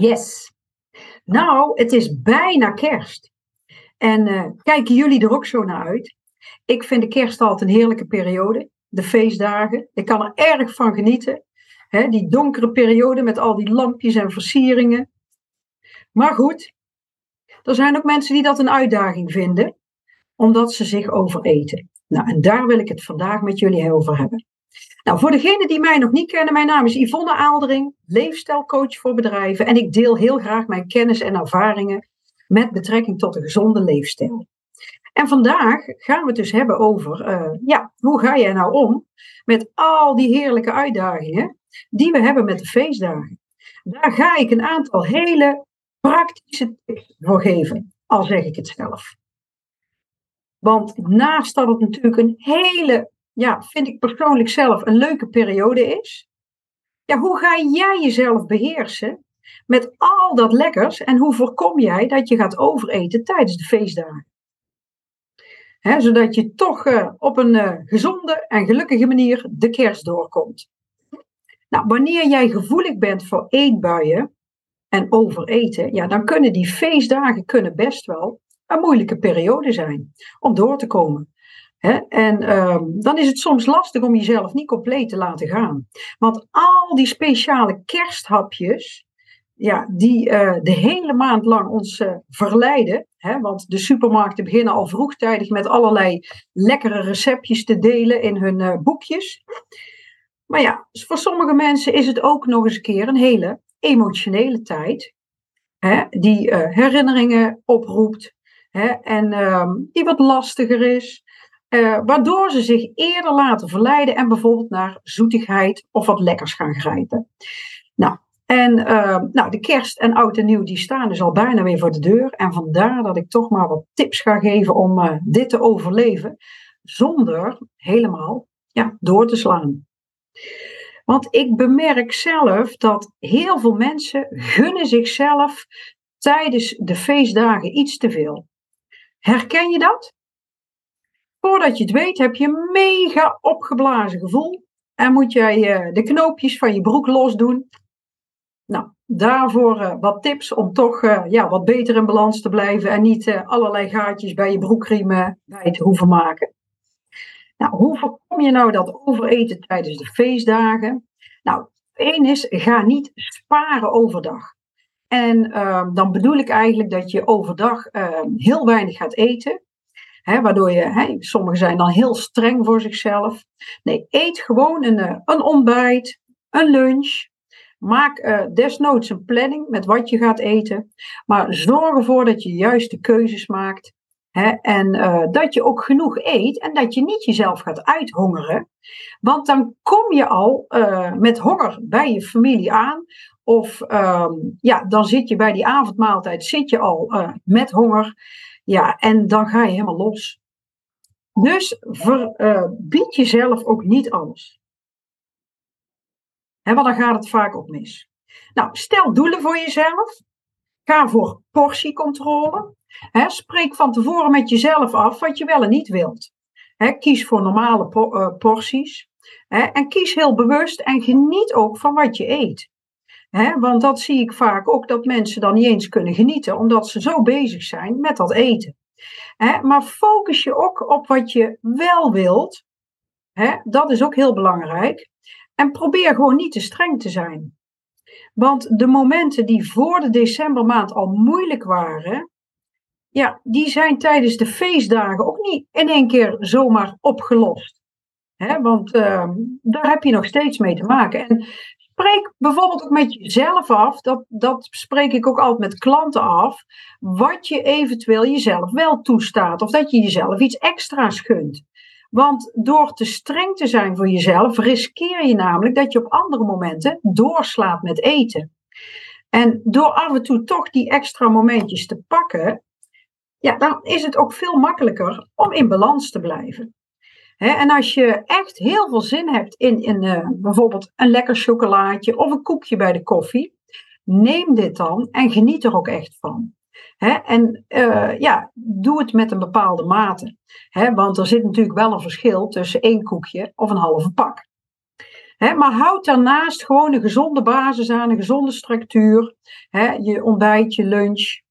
Yes. Nou, het is bijna kerst. En uh, kijken jullie er ook zo naar uit? Ik vind de kerst altijd een heerlijke periode. De feestdagen. Ik kan er erg van genieten. Die donkere periode met al die lampjes en versieringen. Maar goed, er zijn ook mensen die dat een uitdaging vinden, omdat ze zich overeten. Nou, en daar wil ik het vandaag met jullie over hebben. Nou, voor degenen die mij nog niet kennen, mijn naam is Yvonne Aaldering, leefstijlcoach voor bedrijven. En ik deel heel graag mijn kennis en ervaringen met betrekking tot een gezonde leefstijl. En vandaag gaan we het dus hebben over, uh, ja, hoe ga jij nou om met al die heerlijke uitdagingen die we hebben met de feestdagen? Daar ga ik een aantal hele praktische tips voor geven, al zeg ik het zelf. Want naast dat het natuurlijk een hele ja, vind ik persoonlijk zelf een leuke periode is. Ja, hoe ga jij jezelf beheersen met al dat lekkers en hoe voorkom jij dat je gaat overeten tijdens de feestdagen? zodat je toch uh, op een uh, gezonde en gelukkige manier de kerst doorkomt. Nou, wanneer jij gevoelig bent voor eetbuien en overeten, ja, dan kunnen die feestdagen kunnen best wel een moeilijke periode zijn om door te komen. En ehm, dan is het soms lastig om jezelf niet compleet te laten gaan. Want al die speciale kersthapjes, ja, die uh, de hele maand lang ons uh, verleiden. Want de supermarkten beginnen al vroegtijdig met allerlei lekkere receptjes te delen in hun uh, boekjes. Maar ja, voor sommige mensen is het ook nog eens een keer een hele emotionele tijd. Die herinneringen oproept. En ehm, die wat lastiger is. Uh, waardoor ze zich eerder laten verleiden en bijvoorbeeld naar zoetigheid of wat lekkers gaan grijpen. Nou, en uh, nou, de kerst en oud en nieuw die staan dus al bijna weer voor de deur. En vandaar dat ik toch maar wat tips ga geven om uh, dit te overleven. Zonder helemaal ja, door te slaan. Want ik bemerk zelf dat heel veel mensen gunnen zichzelf tijdens de feestdagen iets te veel. Herken je dat? Voordat je het weet heb je een mega opgeblazen gevoel. En moet jij uh, de knoopjes van je broek losdoen. Nou, daarvoor uh, wat tips om toch uh, ja, wat beter in balans te blijven. En niet allerlei gaatjes bij je broekriemen bij te hoeven maken. Nou, hoe voorkom je nou dat overeten tijdens de feestdagen? Nou, één is, ga niet sparen overdag. En ehm, dan bedoel ik eigenlijk dat je overdag ehm, heel weinig gaat eten waardoor je, sommigen zijn dan heel streng voor zichzelf. Nee, eet gewoon een, eh, een ontbijt, een lunch. Maak uh, desnoods een planning met wat je gaat eten. Maar zorg ervoor dat je juiste keuzes maakt. en uh, dat je ook genoeg eet en dat je niet jezelf gaat uithongeren. Want dan kom je al met honger bij je familie aan. Of uh, ja, dan zit je bij die avondmaaltijd zit je al met honger. Ja, en dan ga je helemaal los. Dus verbied uh, jezelf ook niet alles. Want dan gaat het vaak ook mis. Nou, stel doelen voor jezelf. Ga voor portiecontrole. Spreek van tevoren met jezelf af wat je wel en niet wilt. Kies voor normale uh, porties. en kies heel bewust en geniet ook van wat je eet want dat zie ik vaak ook, dat mensen dan niet eens kunnen genieten, omdat ze zo bezig zijn met dat eten. maar focus je ook op wat je wel wilt. dat is ook heel belangrijk. En probeer gewoon niet te streng te zijn. Want de momenten die voor de decembermaand al moeilijk waren, ja, die zijn tijdens de feestdagen ook niet in één keer zomaar opgelost. want uh, daar heb je nog steeds mee te maken. En spreek bijvoorbeeld ook met jezelf af, dat, dat spreek ik ook altijd met klanten af, wat je eventueel jezelf wel toestaat of dat je jezelf iets extra's gunt. Want door te streng te zijn voor jezelf, riskeer je namelijk dat je op andere momenten doorslaat met eten. En door af en toe toch die extra momentjes te pakken, ja, dan is het ook veel makkelijker om in balans te blijven en als je echt heel veel zin hebt in, in uh, bijvoorbeeld een lekker chocolaatje of een koekje bij de koffie, neem dit dan en geniet er ook echt van. en uh, ja, doe het met een bepaalde mate. want er zit natuurlijk wel een verschil tussen één koekje of een halve pak. maar houd daarnaast gewoon een gezonde basis aan, een gezonde structuur. je ontbijt, je lunch.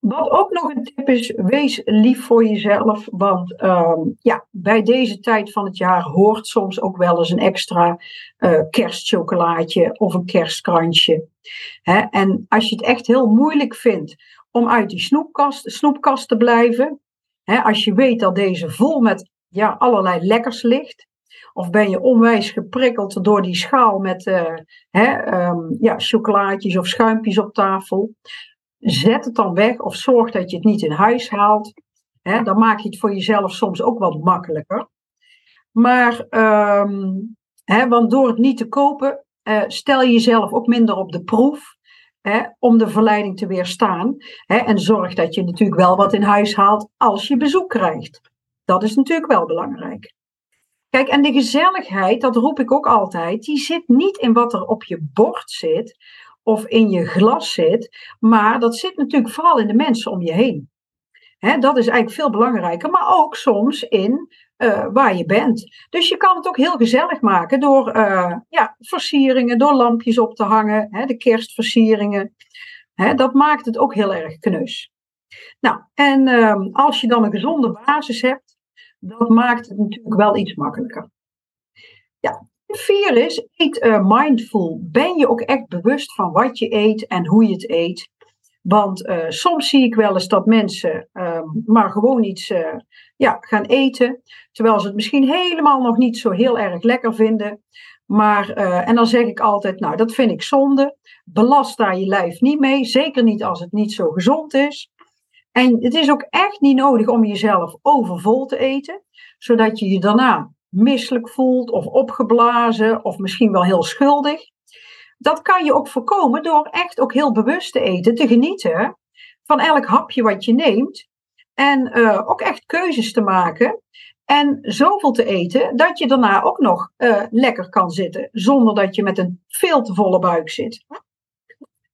Wat ook nog een tip is, wees lief voor jezelf. Want ehm, ja, bij deze tijd van het jaar hoort soms ook wel eens een extra uh, kerstchocolaatje of een kerstkrantje. en als je het echt heel moeilijk vindt om uit die snoepkast, snoepkast te blijven. als je weet dat deze vol met ja, allerlei lekkers ligt. Of ben je onwijs geprikkeld door die schaal met uh, hè, um, ja, chocolaatjes of schuimpjes op tafel. Zet het dan weg of zorg dat je het niet in huis haalt. Dan maak je het voor jezelf soms ook wat makkelijker. Maar, hè, want door het niet te kopen, uh, stel je jezelf ook minder op de proef. Om de verleiding te weerstaan. En zorg dat je natuurlijk wel wat in huis haalt als je bezoek krijgt. Dat is natuurlijk wel belangrijk. Kijk, en de gezelligheid, dat roep ik ook altijd, die zit niet in wat er op je bord zit of in je glas zit, maar dat zit natuurlijk vooral in de mensen om je heen. dat is eigenlijk veel belangrijker, maar ook soms in uh, waar je bent. Dus je kan het ook heel gezellig maken door uh, ja, versieringen, door lampjes op te hangen, de kerstversieringen. Dat maakt het ook heel erg knus. Nou, en uh, als je dan een gezonde basis hebt, dat maakt het natuurlijk wel iets makkelijker. Is, eet uh, mindful. Ben je ook echt bewust van wat je eet en hoe je het eet? Want uh, soms zie ik wel eens dat mensen uh, maar gewoon iets uh, ja, gaan eten, terwijl ze het misschien helemaal nog niet zo heel erg lekker vinden. Maar, en dan zeg ik altijd, nou dat vind ik zonde. Belast daar je lijf niet mee, zeker niet als het niet zo gezond is. En het is ook echt niet nodig om jezelf overvol te eten, zodat je je daarna misselijk voelt of opgeblazen of misschien wel heel schuldig. Dat kan je ook voorkomen door echt ook heel bewust te eten, te genieten van elk hapje wat je neemt. En uh, ook echt keuzes te maken. En zoveel te eten dat je daarna ook nog uh, lekker kan zitten, zonder dat je met een veel te volle buik zit.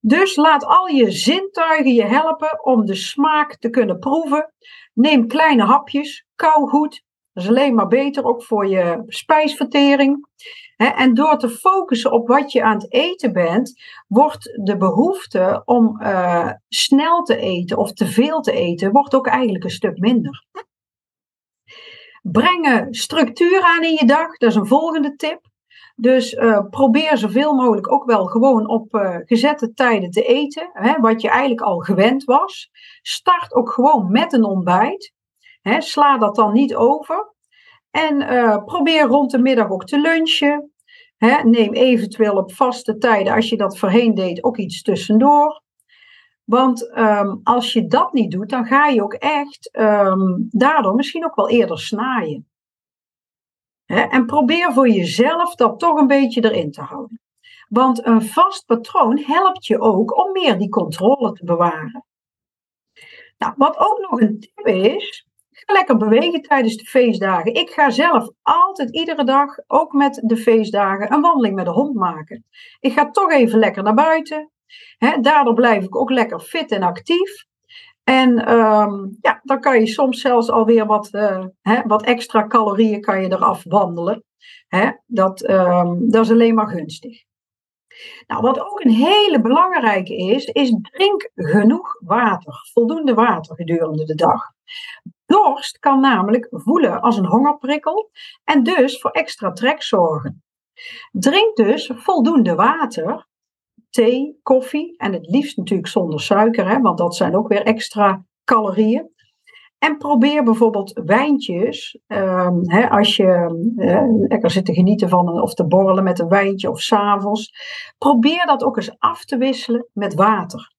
Dus laat al je zintuigen je helpen om de smaak te kunnen proeven. Neem kleine hapjes, kou goed. Dat is alleen maar beter, ook voor je spijsvertering. En door te focussen op wat je aan het eten bent, wordt de behoefte om uh, snel te eten of te veel te eten, wordt ook eigenlijk een stuk minder. Brengen structuur aan in je dag, dat is een volgende tip. Dus uh, probeer zoveel mogelijk ook wel gewoon op uh, gezette tijden te eten, hè, wat je eigenlijk al gewend was. Start ook gewoon met een ontbijt. Sla dat dan niet over. En uh, probeer rond de middag ook te lunchen. Neem eventueel op vaste tijden, als je dat voorheen deed, ook iets tussendoor. Want um, als je dat niet doet, dan ga je ook echt um, daardoor misschien ook wel eerder snaaien. En probeer voor jezelf dat toch een beetje erin te houden. Want een vast patroon helpt je ook om meer die controle te bewaren. Nou, wat ook nog een tip is, ga lekker bewegen tijdens de feestdagen. Ik ga zelf altijd iedere dag, ook met de feestdagen, een wandeling met de hond maken. Ik ga toch even lekker naar buiten. daardoor blijf ik ook lekker fit en actief. En um, ja, dan kan je soms zelfs alweer wat, hè, wat extra calorieën kan je eraf wandelen. Dat, um, dat is alleen maar gunstig. Nou, wat ook een hele belangrijke is, is drink genoeg water. Voldoende water gedurende de dag. Dorst kan namelijk voelen als een hongerprikkel en dus voor extra trek zorgen. Drink dus voldoende water thee, koffie. En het liefst natuurlijk zonder suiker, hè, want dat zijn ook weer extra calorieën. En probeer bijvoorbeeld wijntjes, hè, als je uh, lekker zit te genieten van of te borrelen met een wijntje of s'avonds. Probeer dat ook eens af te wisselen met water.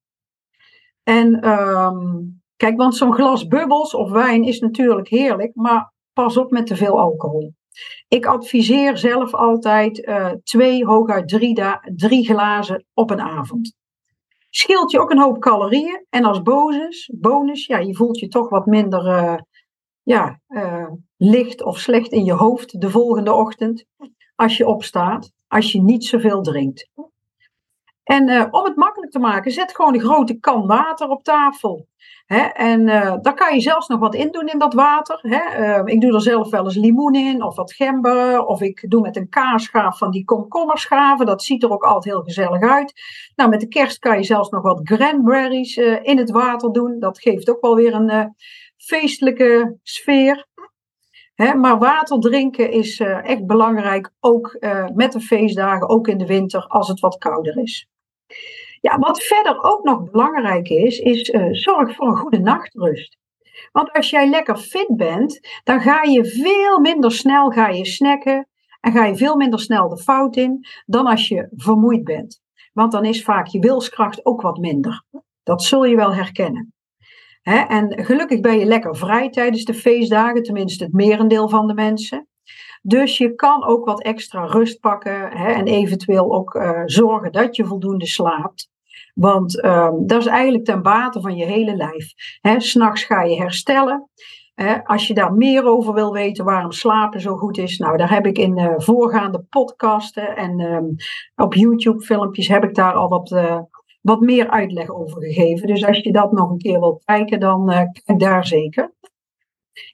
En um, kijk, want zo'n glas bubbels of wijn is natuurlijk heerlijk, maar pas op met te veel alcohol. Ik adviseer zelf altijd uh, twee, hooguit drie, drie glazen op een avond. Scheelt je ook een hoop calorieën. En als bonus, bonus ja, je voelt je toch wat minder uh, ja, uh, licht of slecht in je hoofd de volgende ochtend. Als je opstaat, als je niet zoveel drinkt. En uh, om het makkelijk te maken, zet gewoon een grote kan water op tafel. Hè? En uh, daar kan je zelfs nog wat in doen in dat water. Hè? Uh, ik doe er zelf wel eens limoen in, of wat gember, of ik doe met een kaarschaaf van die komkommerschaven. Dat ziet er ook altijd heel gezellig uit. Nou, met de kerst kan je zelfs nog wat cranberries in het water doen. Dat geeft ook wel weer een feestelijke sfeer. Maar water drinken is echt belangrijk, ook met de feestdagen, ook in de winter, als het wat kouder is. Ja, wat verder ook nog belangrijk is, is uh, zorg voor een goede nachtrust. Want als jij lekker fit bent, dan ga je veel minder snel ga je snacken en ga je veel minder snel de fout in dan als je vermoeid bent. Want dan is vaak je wilskracht ook wat minder. Dat zul je wel herkennen. en gelukkig ben je lekker vrij tijdens de feestdagen, tenminste het merendeel van de mensen. Dus je kan ook wat extra rust pakken hè, en eventueel ook uh, zorgen dat je voldoende slaapt. Want um, dat is eigenlijk ten bate van je hele lijf. S'nachts ga je herstellen. als je daar meer over wil weten waarom slapen zo goed is, nou, daar heb ik in uh, voorgaande podcasten en um, op YouTube-filmpjes heb ik daar al wat, uh, wat meer uitleg over gegeven. Dus als je dat nog een keer wilt kijken, dan kijk daar zeker.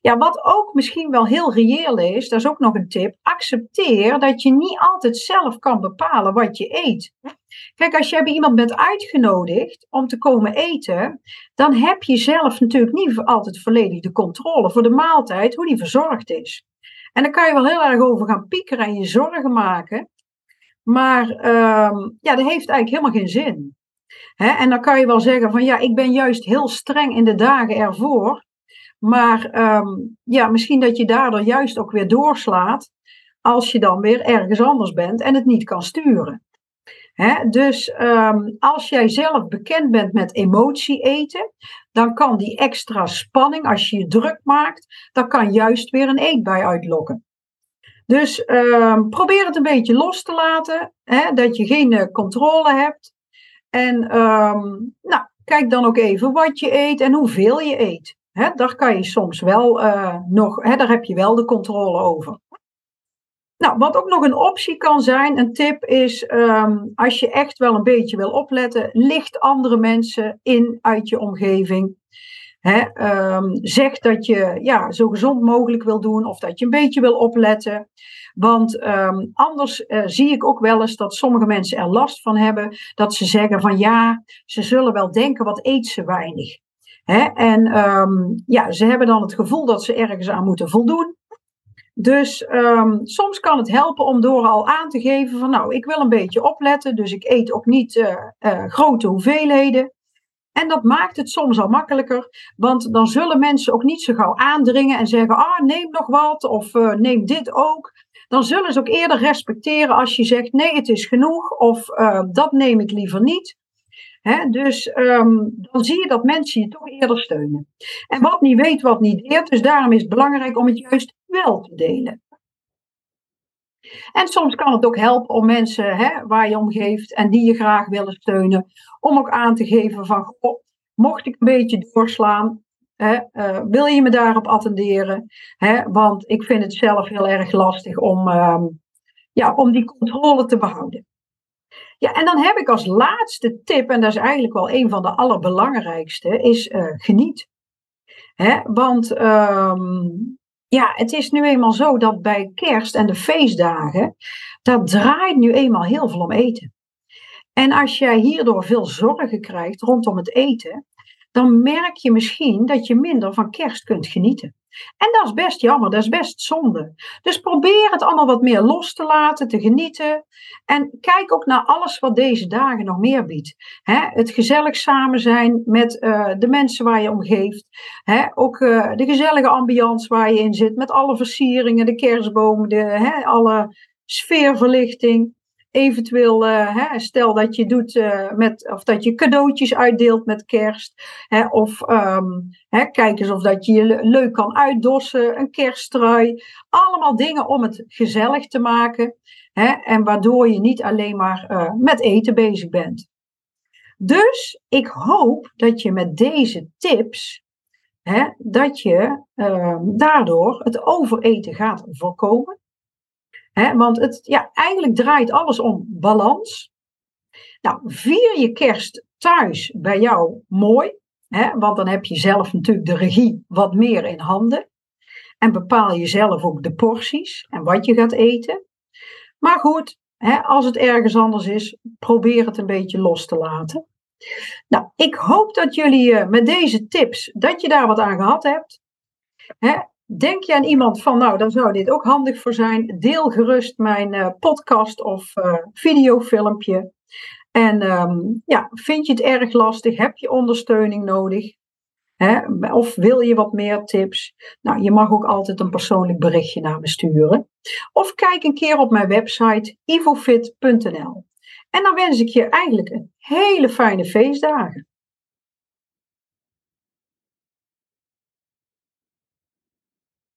Ja, wat ook misschien wel heel reëel is, dat is ook nog een tip. Accepteer dat je niet altijd zelf kan bepalen wat je eet. Kijk, als je bij iemand bent uitgenodigd om te komen eten, dan heb je zelf natuurlijk niet altijd volledig de controle voor de maaltijd, hoe die verzorgd is. En daar kan je wel heel erg over gaan piekeren en je zorgen maken. Maar uh, ja, dat heeft eigenlijk helemaal geen zin. en dan kan je wel zeggen van ja, ik ben juist heel streng in de dagen ervoor. Maar um, ja, misschien dat je daardoor juist ook weer doorslaat als je dan weer ergens anders bent en het niet kan sturen. dus um, als jij zelf bekend bent met emotie eten, dan kan die extra spanning, als je je druk maakt, dan kan juist weer een eetbui uitlokken. Dus um, probeer het een beetje los te laten, dat je geen uh, controle hebt. En nou, kijk dan ook even wat je eet en hoeveel je eet. Hè, daar kan je soms wel uh, nog, hè, daar heb je wel de controle over. Nou, wat ook nog een optie kan zijn, een tip is, um, als je echt wel een beetje wil opletten, licht andere mensen in uit je omgeving. Hè, um, zeg dat je ja, zo gezond mogelijk wil doen of dat je een beetje wil opletten. Want um, anders uh, zie ik ook wel eens dat sommige mensen er last van hebben. Dat ze zeggen van ja, ze zullen wel denken wat eet ze weinig. En um, ja, ze hebben dan het gevoel dat ze ergens aan moeten voldoen. Dus um, soms kan het helpen om door al aan te geven van nou, ik wil een beetje opletten, dus ik eet ook niet uh, uh, grote hoeveelheden. En dat maakt het soms al makkelijker, want dan zullen mensen ook niet zo gauw aandringen en zeggen, ah, neem nog wat of uh, neem dit ook. Dan zullen ze ook eerder respecteren als je zegt, nee, het is genoeg of dat neem ik liever niet dus um, dan zie je dat mensen je toch eerder steunen. En wat niet weet, wat niet deert. Dus daarom is het belangrijk om het juist wel te delen. En soms kan het ook helpen om mensen waar je om geeft en die je graag willen steunen, om ook aan te geven van, goh, mocht ik een beetje doorslaan, uh, wil je me daarop attenderen? Want ik vind het zelf heel erg lastig om, um, ja, om die controle te behouden. Ja, en dan heb ik als laatste tip, en dat is eigenlijk wel een van de allerbelangrijkste, is uh, geniet. Hè? Want um, ja, het is nu eenmaal zo dat bij kerst en de feestdagen, dat draait nu eenmaal heel veel om eten. En als jij hierdoor veel zorgen krijgt rondom het eten, dan merk je misschien dat je minder van kerst kunt genieten. En dat is best jammer, dat is best zonde. Dus probeer het allemaal wat meer los te laten, te genieten. En kijk ook naar alles wat deze dagen nog meer biedt. het gezellig samen zijn met uh, de mensen waar je om geeft. ook uh, de gezellige ambiance waar je in zit, met alle versieringen, de kerstboom, de, alle sfeerverlichting. Eventueel, uh, hè, stel dat je doet uh, met, of dat je cadeautjes uitdeelt met kerst. Hè, of um, hè, kijk eens of dat je je leuk kan uitdossen, een kersttrui. Allemaal dingen om het gezellig te maken. Hè, en waardoor je niet alleen maar uh, met eten bezig bent. Dus ik hoop dat je met deze tips, dat je daardoor het overeten gaat voorkomen want het, ja, eigenlijk draait alles om balans. Nou, vier je kerst thuis bij jou mooi, hè, want dan heb je zelf natuurlijk de regie wat meer in handen. En bepaal je zelf ook de porties en wat je gaat eten. Maar goed, hè, als het ergens anders is, probeer het een beetje los te laten. Nou, ik hoop dat jullie uh, met deze tips, dat je daar wat aan gehad hebt. Denk je aan iemand van, nou, dan zou dit ook handig voor zijn. Deel gerust mijn uh, podcast of uh, videofilmpje. En um, ja, vind je het erg lastig? Heb je ondersteuning nodig? Hè? Of wil je wat meer tips? Nou, je mag ook altijd een persoonlijk berichtje naar me sturen. Of kijk een keer op mijn website ivofit.nl. En dan wens ik je eigenlijk een hele fijne feestdagen.